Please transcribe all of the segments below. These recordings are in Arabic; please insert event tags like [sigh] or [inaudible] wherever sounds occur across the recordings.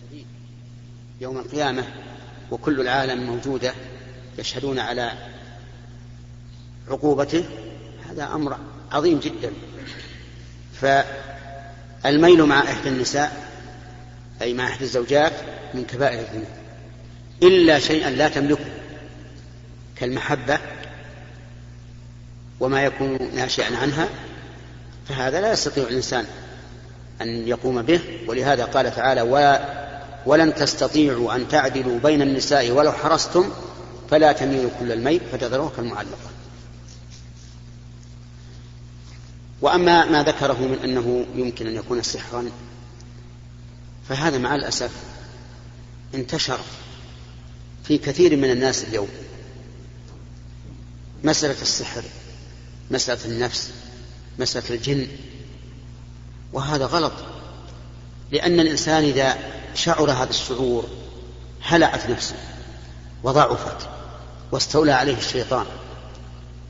شديد. يوم القيامة وكل العالم موجودة يشهدون على عقوبته هذا أمر عظيم جدا. فالميل مع إحدى النساء أي مع إحدى الزوجات من كبائر الذنوب. إلا شيئا لا تملكه كالمحبة وما يكون ناشئا عنها فهذا لا يستطيع الإنسان أن يقوم به. ولهذا قال تعالى ولن تستطيعوا أن تعدلوا بين النساء ولو حرصتم فلا تميلوا كل الميل فتذروه كالمعلقة. وأما ما ذكره من أنه يمكن أن يكون سحرا فهذا مع الأسف انتشر في كثير من الناس اليوم. مسألة السحر مسألة النفس مسألة الجن وهذا غلط. لأن الإنسان إذا شعر هذا الشعور هلعت نفسه وضعفت واستولى عليه الشيطان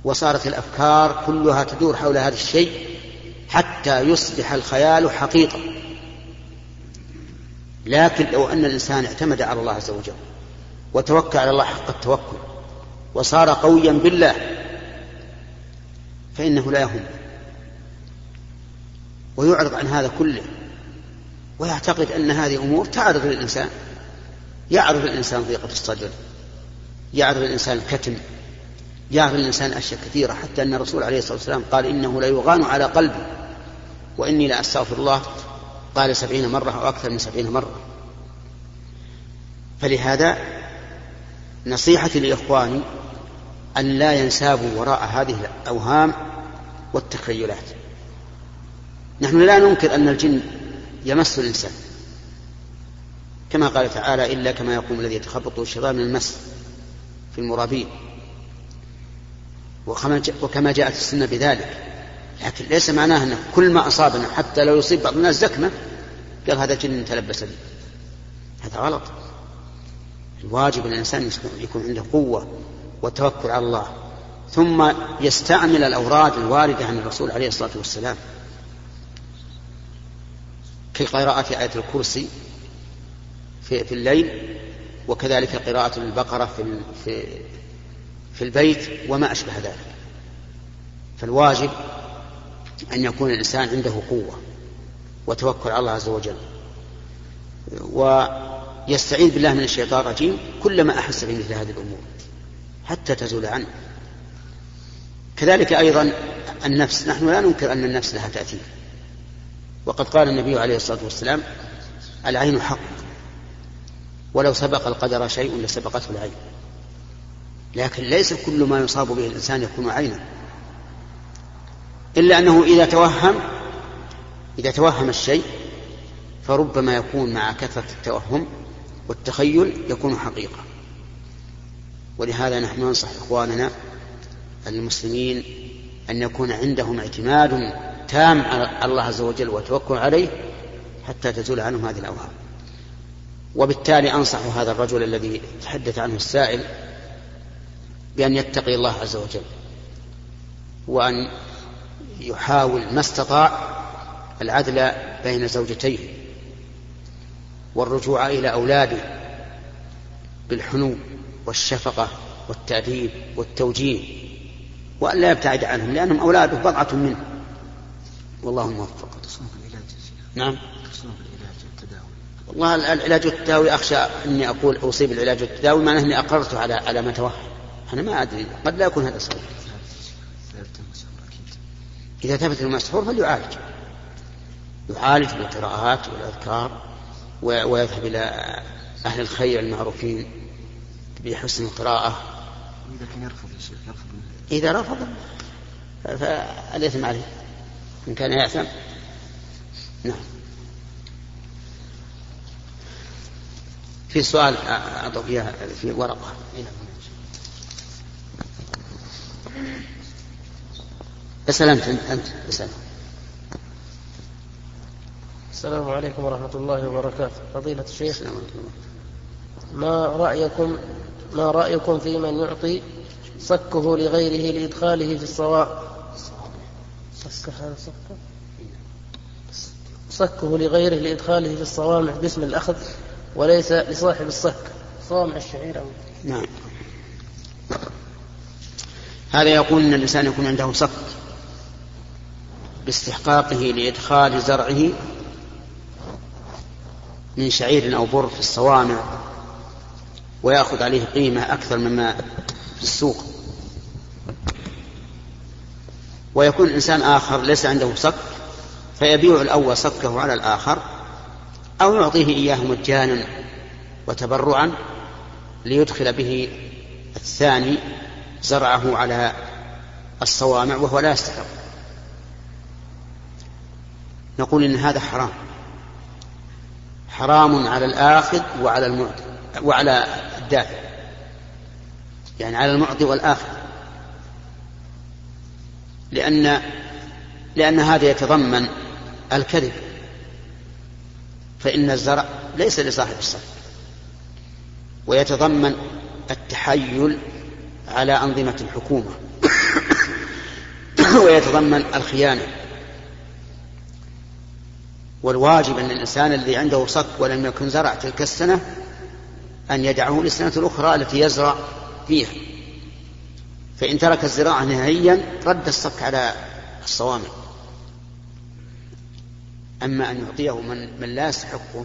وصارت الأفكار كلها تدور حول هذا الشيء حتى يصبح الخيال حقيقة. لكن لو أن الإنسان اعتمد على الله عز وجل وتوكل على الله حق التوكل وصار قويا بالله فإنه لا يهم ويعرض عن هذا كله. ويعتقد أن هذه أمور تعرض للإنسان يعرض الانسان ضيقة الصدر يعرض الانسان الكتم يعرف الإنسان أشياء كثيرة حتى أن الرسول عليه الصلاة والسلام قال إنه ليغان على قلبي وإني لأستغفر الله قال سبعين مرة أو أكثر من سبعين مرة. فلهذا نصيحتي لإخواني أن لا ينسابوا وراء هذه الأوهام والتخيلات. نحن لا ننكر أن الجن يمس الإنسان. كما قال تعالى إلا كما يقوم الذي يتخبطه الشيطان من المس في المرابين. وكما جاءت السنة بذلك. لكن ليس معناه أن كل ما أصابنا حتى لو يصيب بعض الناس زكمة قال هذا جن تلبس به. هذا غلط. الواجب الإنسان يكون عنده قوة وتوكل على الله. ثم يستعمل الأوراد الواردة عن الرسول عليه الصلاة والسلام. كقراءة آية الكرسي في, في الليل وكذلك قراءة البقرة في, في في البيت وما أشبه ذلك. فالواجب أن يكون الإنسان عنده قوة وتوكل على الله عز وجل. ويستعيذ بالله من الشيطان الرجيم كلما أحس بمثل هذه الأمور حتى تزول عنه. كذلك أيضا النفس. نحن لا ننكر أن النفس لها تأثير. وقد قال النبي عليه الصلاة والسلام العين حق. ولو سبق القدر شيء لسبقته العين. لكن ليس كل ما يصاب به الإنسان يكون عينا. إلا أنه إذا توهم إذا توهم الشيء فربما يكون مع كثرة التوهم والتخيل يكون حقيقة. ولهذا نحن ننصح إخواننا المسلمين أن يكون عندهم اعتماد تام على الله عز وجل وتوكل عليه حتى تزول عنهم هذه الأوهام. وبالتالي أنصح هذا الرجل الذي تحدث عنه السائل بأن يتقي الله عز وجل وأن يحاول ما استطاع العدل بين زوجتيه والرجوع إلى أولاده بالحنو والشفقة والتأديب والتوجيه وأن لا يبتعد عنهم لأنهم أولاده بضعة منه. والله موفق. نعم. والله العلاج والتداوي أخشى أني أقول أصيب العلاج والتداوي معناه أني أقررته على على ما توهم. أنا ما أدري. قد لا يكون هذا صحيح. إذا ثبت المسحور فليعالج. يعالج بالقراءات والأذكار ويذهب إلى أهل الخير المعروفين بحسن القراءة. إذا كان يرفض يا شيخ يرفض إذا رفض فالإثم عليه. إن كان يأثم نعم. في سؤال أعطوك إياه في ورقة. اسأل أنت أنت اسأل. السلام عليكم ورحمة الله وبركاته. فضيلة الشيخ ما رأيكم ما رأيكم في من يعطي صكه لغيره لإدخاله في الصواء صك هذا صكه لغيره لإدخاله في الصوامع باسم الأخذ وليس لصاحب الصك. صوامع الشعير أو نعم. هذا يقول إن الإنسان يكون عنده صك باستحقاقه لإدخال زرعه من شعير أو بر في الصوامع ويأخذ عليه قيمة أكثر مما في السوق. ويكون إنسان آخر ليس عنده صك فيبيع الأول صكه على الآخر أو يعطيه إياه مجانا وتبرعا ليدخل به الثاني زرعه على الصوامع وهو لا يستحق. نقول إن هذا حرام. حرام على الآخذ وعلى المعطي وعلى الدافع. يعني على المعطي والآخذ. لأن لأن هذا يتضمن الكذب. فإن الزرع ليس لصاحب الصرف. ويتضمن التحيل على أنظمة الحكومة. [coughs] ويتضمن الخيانة. والواجب أن الإنسان الذي عنده صك ولم يكن زرع تلك السنة أن يدعه للسنة الأخرى التي يزرع فيها. فإن ترك الزراعة نهائيا رد الصك على الصوامع أما أن يعطيه من, من لا يستحقه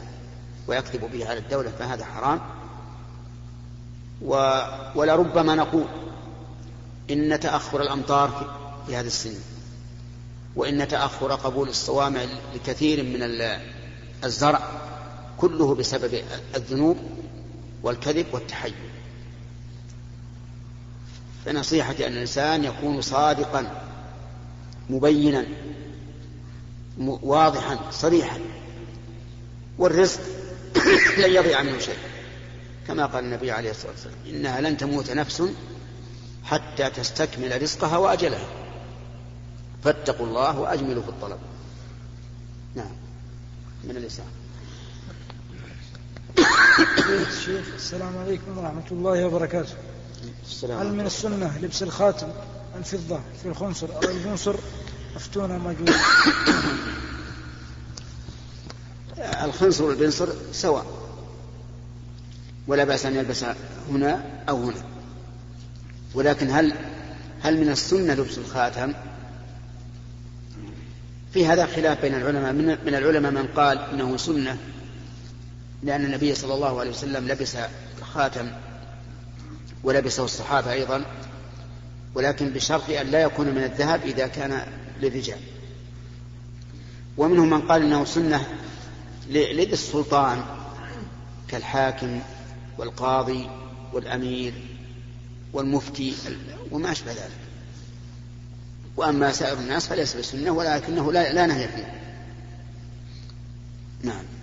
ويكذب به على الدولة فهذا حرام. و ولربما نقول إن تأخر الأمطار في هذه السنين وإن تأخر قبول الصوامع لكثير من الزرع كله بسبب الذنوب والكذب والتحيل فنصيحتي أن الإنسان يكون صادقا مبينا واضحا صريحا. والرزق [coughs] لن يضيع منه شيء. كما قال النبي عليه الصلاة والسلام إنها لن تموت نفس حتى تستكمل رزقها وأجلها. فاتقوا الله وأجملوا في الطلب. نعم. من الإسلام. [coughs] السلام عليكم ورحمة الله وبركاته. السلام هل من السنة لبس الخاتم الفضة في الخنصر أو البنصر أفتونا مجهول الخنصر والبنصر سواء. ولا بأس أن يلبس هنا أو هنا. ولكن هل هل من السنة لبس الخاتم؟ في هذا خلاف بين العلماء. من, من العلماء من قال إنه سنة لأن النبي صلى الله عليه وسلم لبس خاتم ولبسه الصحابة أيضا ولكن بشرط أن لا يكون من الذهب إذا كان للرجال. ومنهم من قال إنه سنة لذي السلطان كالحاكم والقاضي والأمير والمفتي وما أشبه ذلك. وأما سائر الناس فليس بسنة ولكنه لا, لا نهي فيه. نعم.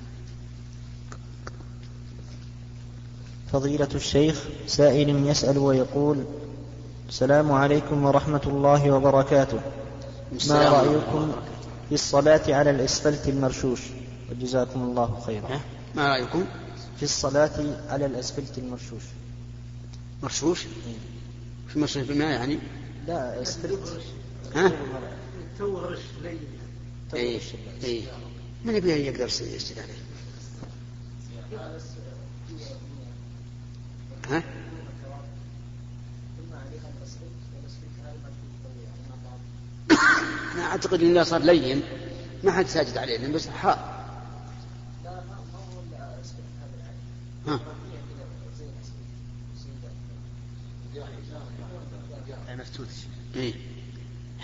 فضيلة الشيخ سائل يسأل ويقول السلام عليكم ورحمة الله وبركاته. ما رأيكم في الصلاة على الإسفلت المرشوش؟ وجزاكم الله خيرا. ما رأيكم؟ في الصلاة على الأسفلت المرشوش. مرشوش؟ في مرشوش بالماء يعني؟ لا أسفلت. ها؟ اي اي من يبي يقدر يسجد عليه؟ ها؟ [coughs] أنا أعتقد إن صار لين ما حد ساجد عليه لأنه بس حار ها؟ إيه.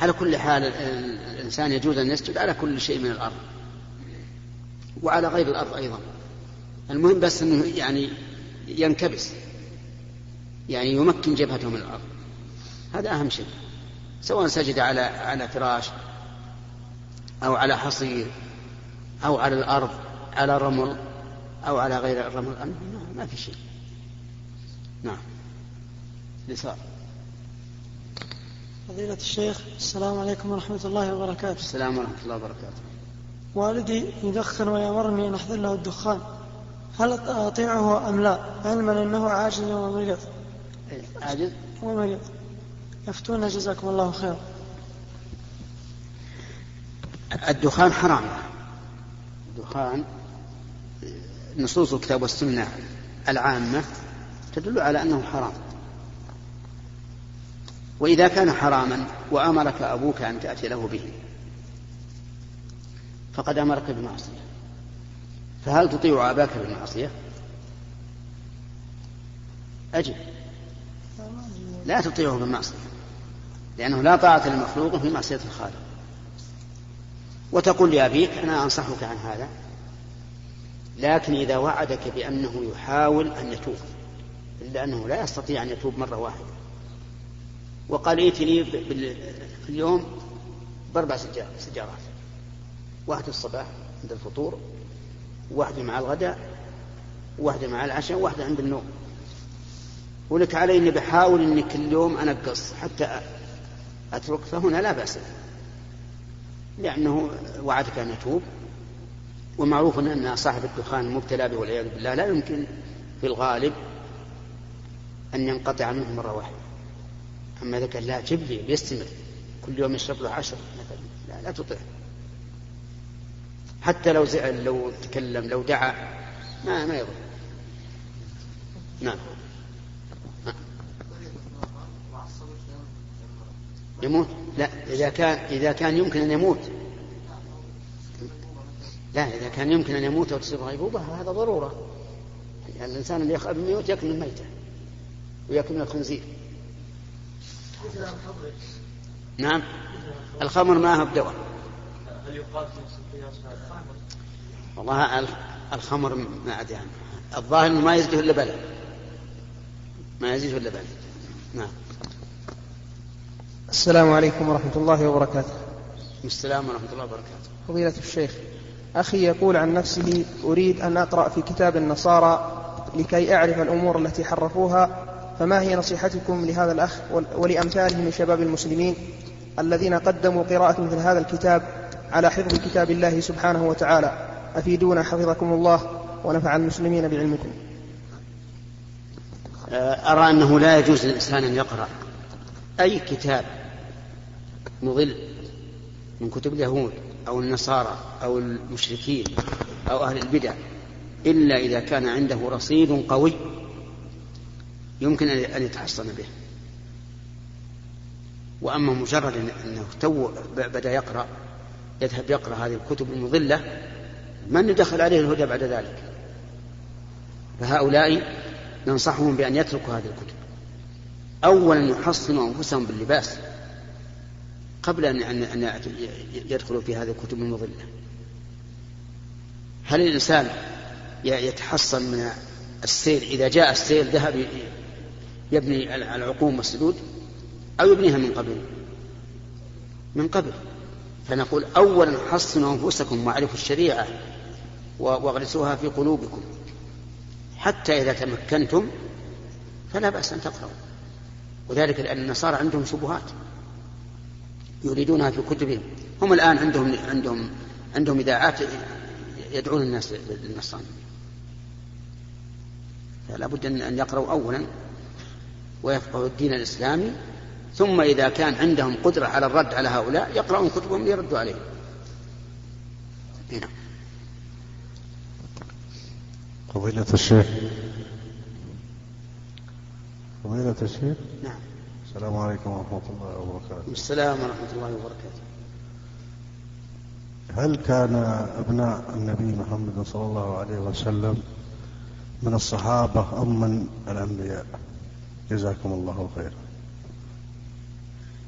على كل حال الإنسان يجوز أن يسجد على كل شيء من الأرض. وعلى غير الأرض أيضا. المهم بس أنه يعني ينكبس. يعني يمكن جبهته من الأرض. هذا أهم شيء. سواء سجد على على فراش أو على حصير أو على الأرض على رمل أو على غير الرمل ما في شيء. نعم. يسار فضيلة الشيخ السلام عليكم ورحمة الله وبركاته. السلام ورحمة الله وبركاته. والدي يدخن ويأمرني أن أحضر له الدخان. هل أطيعه أم لا؟ علما أنه عاجز ومريض. عاجز؟ ومريض يفتون جزاكم الله خيرا الدخان حرام. الدخان نصوص الكتاب والسنة العامة تدل على أنه حرام. وإذا كان حراما وأمرك أبوك أن تأتي له به فقد أمرك بمعصية. فهل تطيع أباك بالمعصية؟ أجب. لا تطيعه بالمعصية لأنه لا طاعة للمخلوق في معصية الخالق. وتقول لأبيك أنا أنصحك عن هذا لكن إذا وعدك بأنه يحاول أن يتوب إلا أنه لا يستطيع أن يتوب مرة واحدة. وقال ائتني في اليوم بأربع سجارات واحدة الصباح عند الفطور واحدة مع الغداء واحدة مع العشاء واحدة عند النوم. ولك علي إني بحاول إني كل يوم أنقص حتى أترك فهنا لا بأس. لأنه وعدك أن يتوب. ومعروف ان صاحب الدخان المبتلى به والعياذ بالله لا يمكن في الغالب أن ينقطع منه مرة واحدة. أما إذا كان لا جب لي بيستمر كل يوم يشرب له عشر مثلا لا لا تطيع حتى لو زعل لو تكلم لو دعا ما ما يضر. نعم. يموت. لا إذا كان إذا كان يمكن أن يموت. لا إذا كان يمكن أن يموت أو تصيب غيبوبة هذا ضرورة. يعني الإنسان اللي يخاف من الموت يأكل من الميتة ويأكل من الخنزير. نعم. الخمر ما هو بدواء والله الخمر ما أدري عنه. الظاهر ما يزيده إلا بلد ما يزيده إلا بلد نعم. السلام عليكم ورحمة الله وبركاته. السلام ورحمة الله وبركاته. فضيلة الشيخ أخي يقول عن نفسه أريد أن أقرأ في كتاب النصارى لكي أعرف الأمور التي حرفوها فما هي نصيحتكم لهذا الأخ ولأمثاله من شباب المسلمين الذين قدموا قراءة مثل هذا الكتاب على حفظ كتاب الله سبحانه وتعالى؟ أفيدونا حفظكم الله ونفع المسلمين بعلمكم. أرى أنه لا يجوز للإنسان أن يقرأ أي كتاب مضل من كتب اليهود أو النصارى أو المشركين أو أهل البدع إلا إذا كان عنده رصيد قوي يمكن أن يتحصن به. وأما مجرد أنه تو بدأ يقرأ يذهب يقرأ هذه الكتب المضلة من دخل عليه الهدى بعد ذلك؟ فهؤلاء ننصحهم بأن يتركوا هذه الكتب. أولا يحصنوا أنفسهم باللباس. قبل أن أن يدخلوا في هذه الكتب المضلة هل الإنسان يتحصن من السيل إذا جاء السيل ذهب يبني العقوم والسدود أو يبنيها من قبل؟ من قبل. فنقول أولا حصنوا أنفسكم واعرفوا الشريعة واغرسوها في قلوبكم. حتى إذا تمكنتم فلا بأس أن تقرأوا. وذلك لأن النصارى عندهم شبهات. يريدونها في كتبهم. هم الآن عندهم عندهم عندهم إذاعات يدعون الناس للنصرانية فلا بد أن يقرأوا أولا ويفقهوا الدين الإسلامي ثم إذا كان عندهم قدرة على الرد على هؤلاء يقرؤون كتبهم ليردوا عليهم. نعم فضيلة الشيخ. فضيلة الشيخ. نعم. السلام عليكم ورحمة الله وبركاته. السلام ورحمة الله وبركاته. هل كان أبناء النبي محمد صلى الله عليه وسلم من الصحابة أم من الأنبياء؟ جزاكم الله خيرا.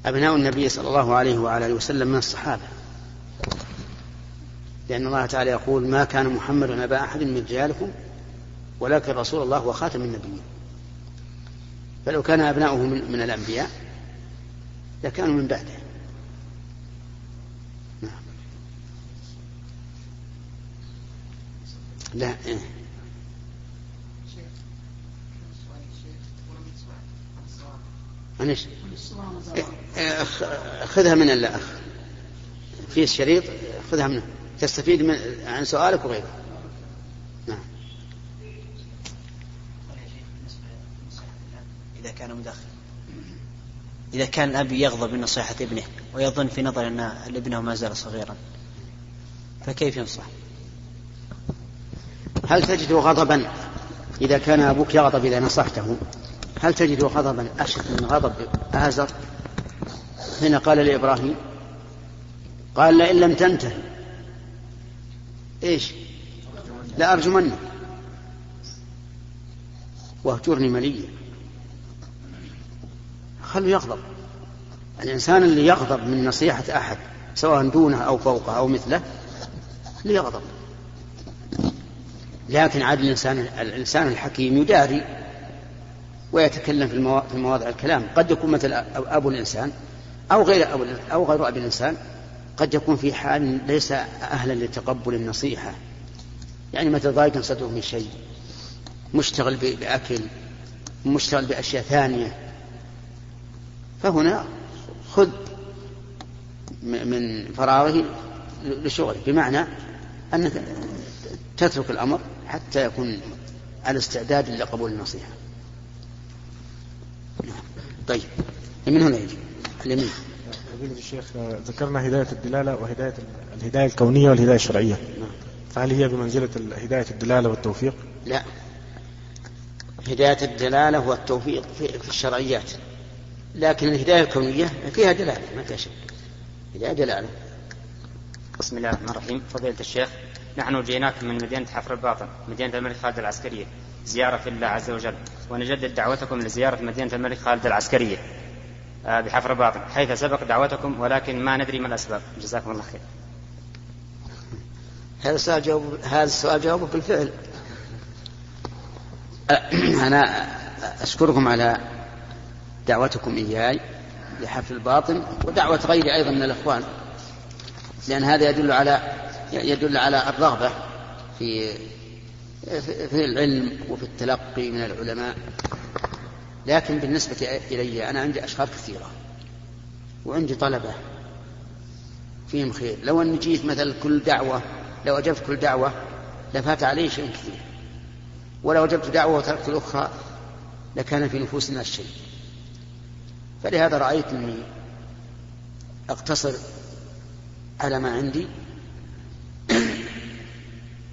أبناء النبي صلى الله عليه وعلى آله وسلم من الصحابة. لأن الله تعالى يقول ما كان محمد أبا أحد من رجالكم ولكن رسول الله وخاتم النبيين. فلو كان أبناؤه من, من الأنبياء لكانوا من بعده. نعم. لا إيه. معلش إيه، خذها من الأخ. في الشريط خذها منه. تستفيد من عن سؤالك وغيره نعم إذا كان مدخن إذا كان الأب يغضب من نصيحة ابنه ويظن في نظر أن ابنه ما زال صغيرا فكيف ينصح؟ هل تجد غضبا إذا كان أبوك يغضب إذا نصحته؟ هل تجد غضبا؟ أشد من غضب آزر؟ حين قال لإبراهيم قال لئن لم تنتهي. إيش؟ لأرجمنك. وأهجرني مليا. خلوا يغضب. الإنسان اللي يغضب من نصيحة أحد سواء دونه أو فوقه أو مثله ليغضب لكن عاد الإنسان الإنسان الحكيم يداري ويتكلم في مواضع الكلام. قد يكون مثل أبو الإنسان أو غير أبو أو غير أبي الإنسان قد يكون في حال ليس أهلا لتقبل النصيحة. يعني مثل ضايق صدره من شيء مشتغل بأكل مشتغل بأشياء ثانية. فهنا خذ من فراغه لشغله بمعنى أنك تترك الأمر حتى يكون على استعداد لقبول النصيحة. طيب من هنا يجي؟ اليمين. فضيلة الشيخ ذكرنا هداية الدلالة وهداية الهداية الكونية والهداية الشرعية. فهل هي بمنزلة هداية الدلالة والتوفيق؟ لا. هداية الدلالة والتوفيق في الشرعيات. لكن الهداية الكونية فيها دلالة ما فيها شك. هداية دلالة. بسم الله الرحمن الرحيم. فضيلة الشيخ نحن جئناكم من مدينة حفر الباطن مدينة الملك خالد العسكرية زيارة في الله عز وجل ونجدد دعوتكم لزيارة مدينة الملك خالد العسكرية آه، بحفر الباطن حيث سبق دعوتكم ولكن ما ندري ما الأسباب. جزاكم الله خير. هذا السؤال جواب هذا السؤال جوابه بالفعل. أنا أشكركم على دعوتكم إياي لحفل الباطن ودعوة غيري أيضا من الإخوان لأن هذا يدل على يدل على الرغبة في في العلم وفي التلقي من العلماء. لكن بالنسبة إلي أنا عندي أشخاص كثيرة وعندي طلبة فيهم خير. لو أني جيت مثل كل دعوة لو أجبت كل دعوة لفات علي شيء كثير. ولو أجبت دعوة وتركت الأخرى لكان في نفوسنا الشيء فلهذا رأيت أني أقتصر على ما عندي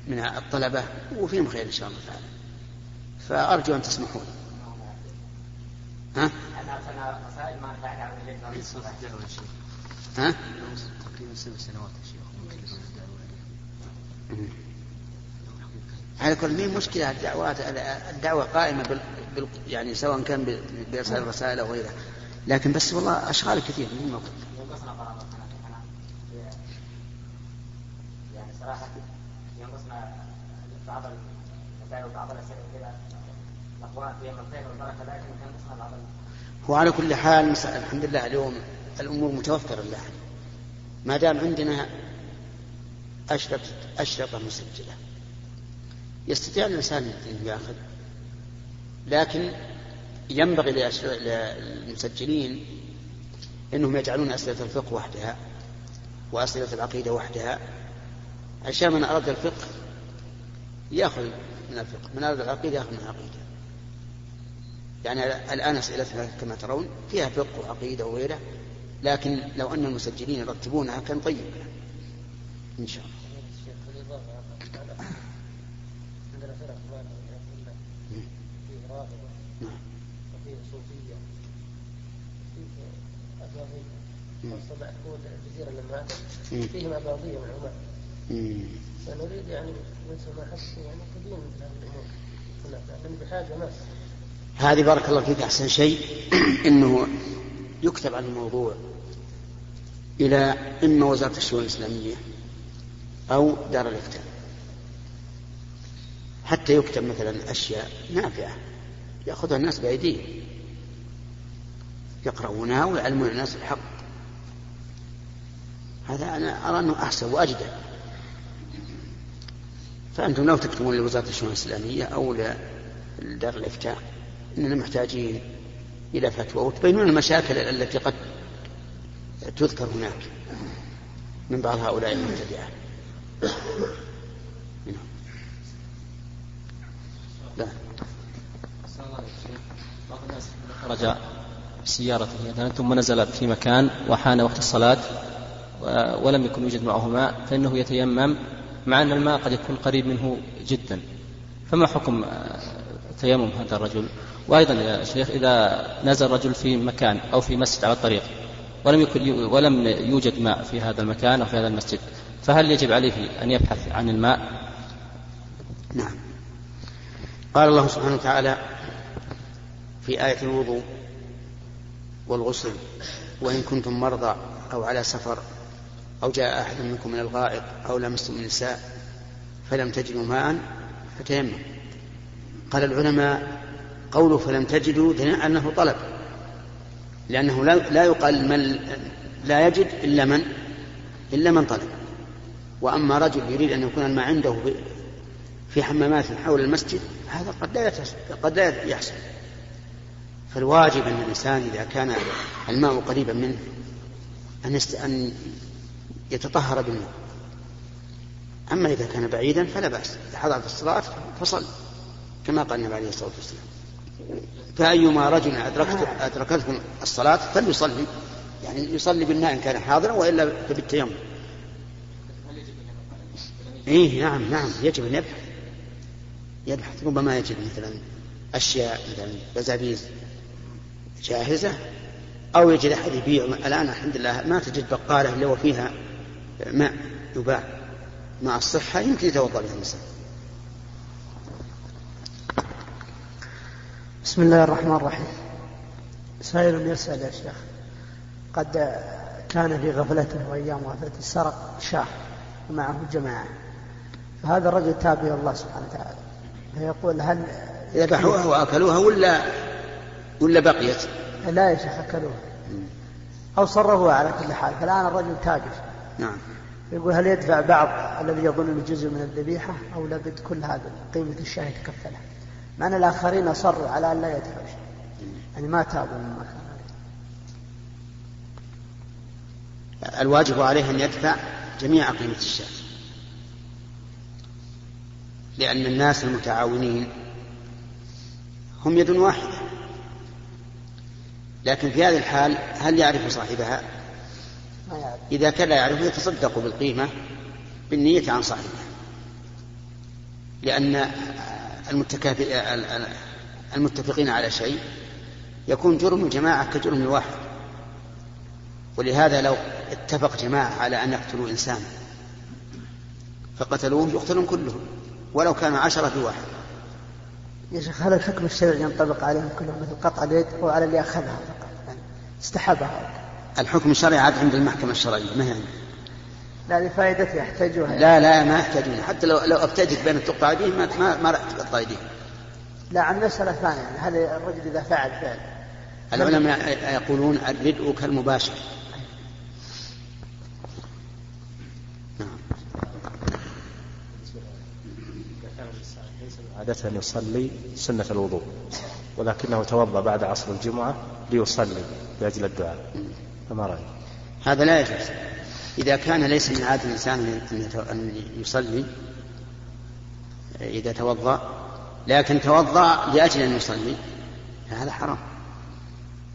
من الطلبة وفيهم خير إن شاء الله تعالى فأرجو أن تسمحون ها؟ ها؟ على كل مين مشكلة الدعوات الدعوة قائمة بال... بال... يعني سواء كان بإرسال الرسائل أو غيرها لكن بس والله أشغال كثير من موقف. يعني صراحة ينقصنا بعض وبعض الأسئلة كذا الخير والبركة لكن ينقصنا بعض هو على كل حال الحمد لله اليوم الأمور متوفرة الآن. ما دام عندنا أشرطة أشرطة مسجلة. يستطيع الإنسان أن يأخذ لكن ينبغي للمسجلين أنهم يجعلون أسئلة الفقه وحدها وأسئلة العقيدة وحدها. عشان من أراد الفقه يأخذ من الفقه من أراد العقيدة يأخذ من العقيدة. يعني الآن أسئلتنا كما ترون فيها فقه وعقيدة وغيره لكن لو أن المسجلين يرتبونها كان طيب إن شاء الله. خاصة الجزيرة لما فيهم أباضية وعلماء فنريد يعني يعني الأمور. بحاجة ناس. هذه بارك الله فيك أحسن شيء. [clears throat] أنه يكتب عن الموضوع إلى إما وزارة الشؤون الإسلامية أو دار الإفتاء. حتى يكتب مثلا أشياء نافعة. يأخذها الناس بأيديهم. يقرؤونها ويعلمون الناس الحق. هذا أنا أرى أنه أحسن وأجدى فأنتم لو تكتبون لوزارة الشؤون الإسلامية أو لدار الإفتاء إننا محتاجين إلى فتوى وتبينون المشاكل التي قد تذكر هناك من بعض هؤلاء المبتدعة لا. خرج بسيارته مثلا ثم نزل في مكان وحان وقت الصلاة ولم يكن يوجد معه ماء فإنه يتيمم مع أن الماء قد يكون قريب منه جدا. فما حكم آه، تيمم هذا الرجل؟ وأيضا يا شيخ إذا نزل رجل في مكان أو في مسجد على الطريق ولم يكن ولم يوجد ماء في هذا المكان أو في هذا المسجد فهل يجب عليه أن يبحث عن الماء؟ نعم. قال الله سبحانه وتعالى في آية الوضوء والغسل وإن كنتم مرضى أو على سفر أو جاء أحد منكم من الغائط أو لمستم النساء فلم تجدوا ماء فتيمم. قال العلماء قوله فلم تجدوا دليل أنه طلب لأنه لا يقال من لا يجد إلا من إلا من طلب. وأما رجل يريد أن يكون الماء عنده في حمامات حول المسجد هذا قد لا قد لا يحصل. فالواجب أن الإنسان إذا كان الماء قريبا منه أن أن يتطهر بالماء. أما إذا كان بعيدا فلا بأس. إذا حضرت الصلاة فصل كما قال النبي عليه الصلاة والسلام. فأيما رجل أدركت أدركته الصلاة فليصلي. يعني يصلي بالماء إن كان حاضرا وإلا فبالتيمم. إيه نعم نعم يجب أن يبحث. يبحث ربما يجد مثلا أشياء مثلا بزابيز. جاهزة؟ أو يجد أحد يبيع الآن الحمد لله ما تجد بقالة إلا وفيها ماء يباع. مع الصحة يمكن يتوضأ به الإنسان بسم الله الرحمن الرحيم. سائل يسأل يا شيخ قد كان في غفلته وأيام غفلته سرق شاه ومعه جماعة فهذا الرجل تاب إلى الله سبحانه وتعالى فيقول هل ذبحوها وأكلوها ولا ولا بقيت؟ لا يا شيخ أكلوها. أو صرفوها على كل حال. فالآن الرجل تاجر. نعم. يقول هل يدفع بعض الذي يظن جزء من الذبيحة؟ أو لابد كل هذا قيمة الشاه يتكفلها مع أن الآخرين أصروا على أن لا يدفعوا شيء. يعني ما تابوا مما كان عليه. الواجب عليه أن يدفع جميع قيمة الشاه لأن الناس المتعاونين هم يد واحدة. لكن في هذه الحال هل يعرف صاحبها؟ إذا كان لا يعرف يتصدق بالقيمة بالنية عن صاحبها. لأن المتفقين على شيء يكون جرم الجماعة كجرم الواحد. ولهذا لو اتفق جماعة على أن يقتلوا إنسانا فقتلوه يقتلون كلهم ولو كان عشرة في واحد. يا شيخ هل الحكم الشرعي ينطبق عليهم كلهم مثل قطع اليد أو على اللي أخذها فقط. يعني استحبها. الحكم الشرعي عاد عند المحكمة الشرعية ما هي عندنا لا لفائدته يحتاجوها لا لا ما يحتاجون. حتى لو لو ابتدت بين تقطع ايديهم ما ما, ما راح تقطع ايديهم لا عن مسألة ثانية. هل الرجل إذا فعل فعل؟ العلماء يقولون الردء كالمباشر. عادة يصلي سنة الوضوء ولكنه توضأ بعد عصر الجمعة ليصلي لأجل الدعاء. فما رأيك؟ هذا لا يجوز. إذا كان ليس من عادة الإنسان أن يصلي إذا توضأ لكن توضأ لأجل أن يصلي فهذا حرام.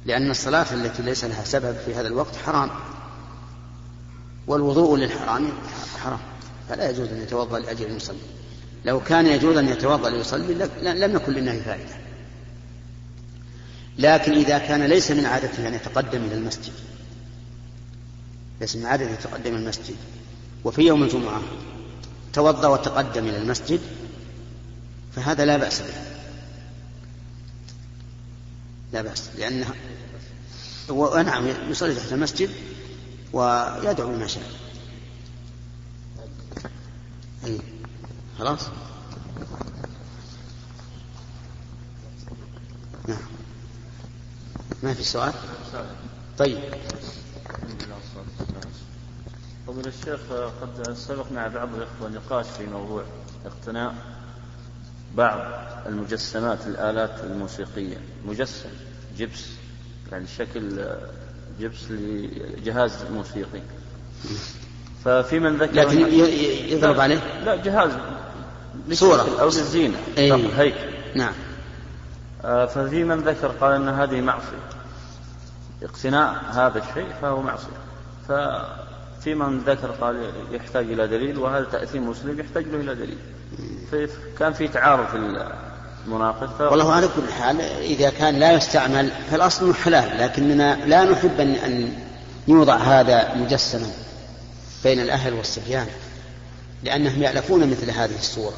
لأن الصلاة التي ليس لها سبب في هذا الوقت حرام. والوضوء للحرام حرام. فلا يجوز أن يتوضأ لأجل أن يصلي. لو كان يجوز أن يتوضأ ليصلي لم يكن للنهي فائدة. لكن إذا كان ليس من عادته أن يتقدم إلى المسجد. ليس من عادته يتقدم إلى المسجد. وفي يوم الجمعة توضأ وتقدم إلى المسجد فهذا لا بأس به. لا بأس لأنه ونعم يصلي تحت المسجد ويدعو بما شاء. أي خلاص؟ نعم. ما في سؤال؟ طيب. فضيلة الشيخ قد سبق مع بعض الإخوة نقاش في موضوع اقتناء بعض المجسمات الآلات الموسيقية. مجسم جبس يعني شكل جبس لجهاز موسيقي. ففي من ذكر لكن يضرب عليه؟ لا جهاز صورة. أو للزينة أي. هيكل نعم. آه، ففي من ذكر قال أن هذه معصية. اقتناء هذا الشيء فهو معصية. في من ذكر قال يحتاج إلى دليل وهذا تأثيم مسلم يحتاج له إلى دليل. فكان في تعارض في المناقض والله على كل حال إذا كان لا يستعمل فالأصل حلال لكننا لا نحب أن أن يوضع هذا مجسما بين الأهل والصبيان لأنهم يألفون مثل هذه الصورة.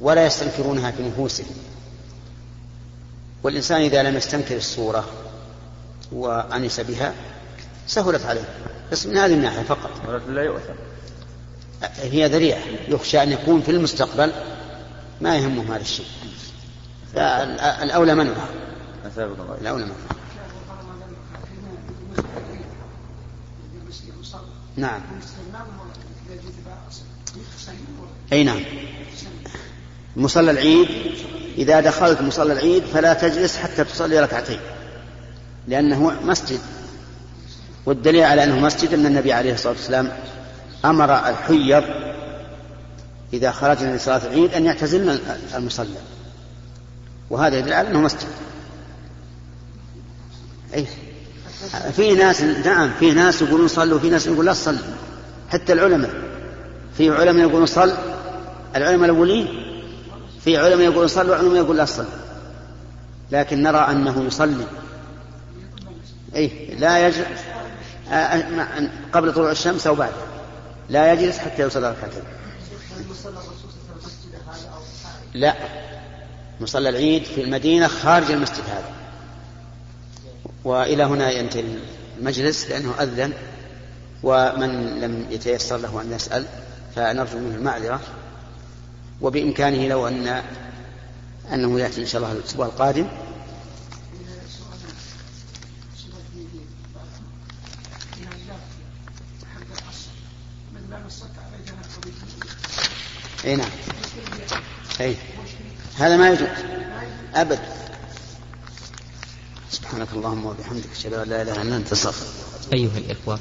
ولا يستنكرونها في نفوسهم. والإنسان إذا لم يستنكر الصورة وأنس بها سهلت عليه بس من هذه الناحية فقط. لا يؤثر. هي ذريعة يخشى أن يكون في المستقبل ما يهمهم هذا الشيء. الأولى منعها. الأولى منعها. نعم. أي نعم. مصلى العيد إذا دخلت مصلى العيد فلا تجلس حتى تصلي ركعتين لأنه مسجد. والدليل على أنه مسجد أن النبي عليه الصلاة والسلام أمر الحيض إذا خرجنا لصلاة العيد أن يعتزلن المصلى. وهذا يدل على أنه مسجد. أي في ناس نعم في ناس يقولون صلوا وفي ناس يقول لا تصلي حتى العلماء في علماء يقولون صل العلماء الأولين في علماء يقولون صل وعلماء يقول لا تصل لكن نرى أنه يصلي. أي لا يجلس قبل طلوع الشمس أو بعد. لا يجلس حتى يوصل ركعتين. لا مصلى العيد في المدينة خارج المسجد هذا. وإلى هنا ينتهي المجلس لأنه أذن ومن لم يتيسر له أن يسأل فنرجو منه المعذرة. وبإمكانه لو أن أنه يأتي إن شاء الله الأسبوع القادم. أي نعم. أي. هذا ما يجوز. أبد. سبحانك اللهم وبحمدك أشهد أن لا إله إلا أنت أيها الإخوة.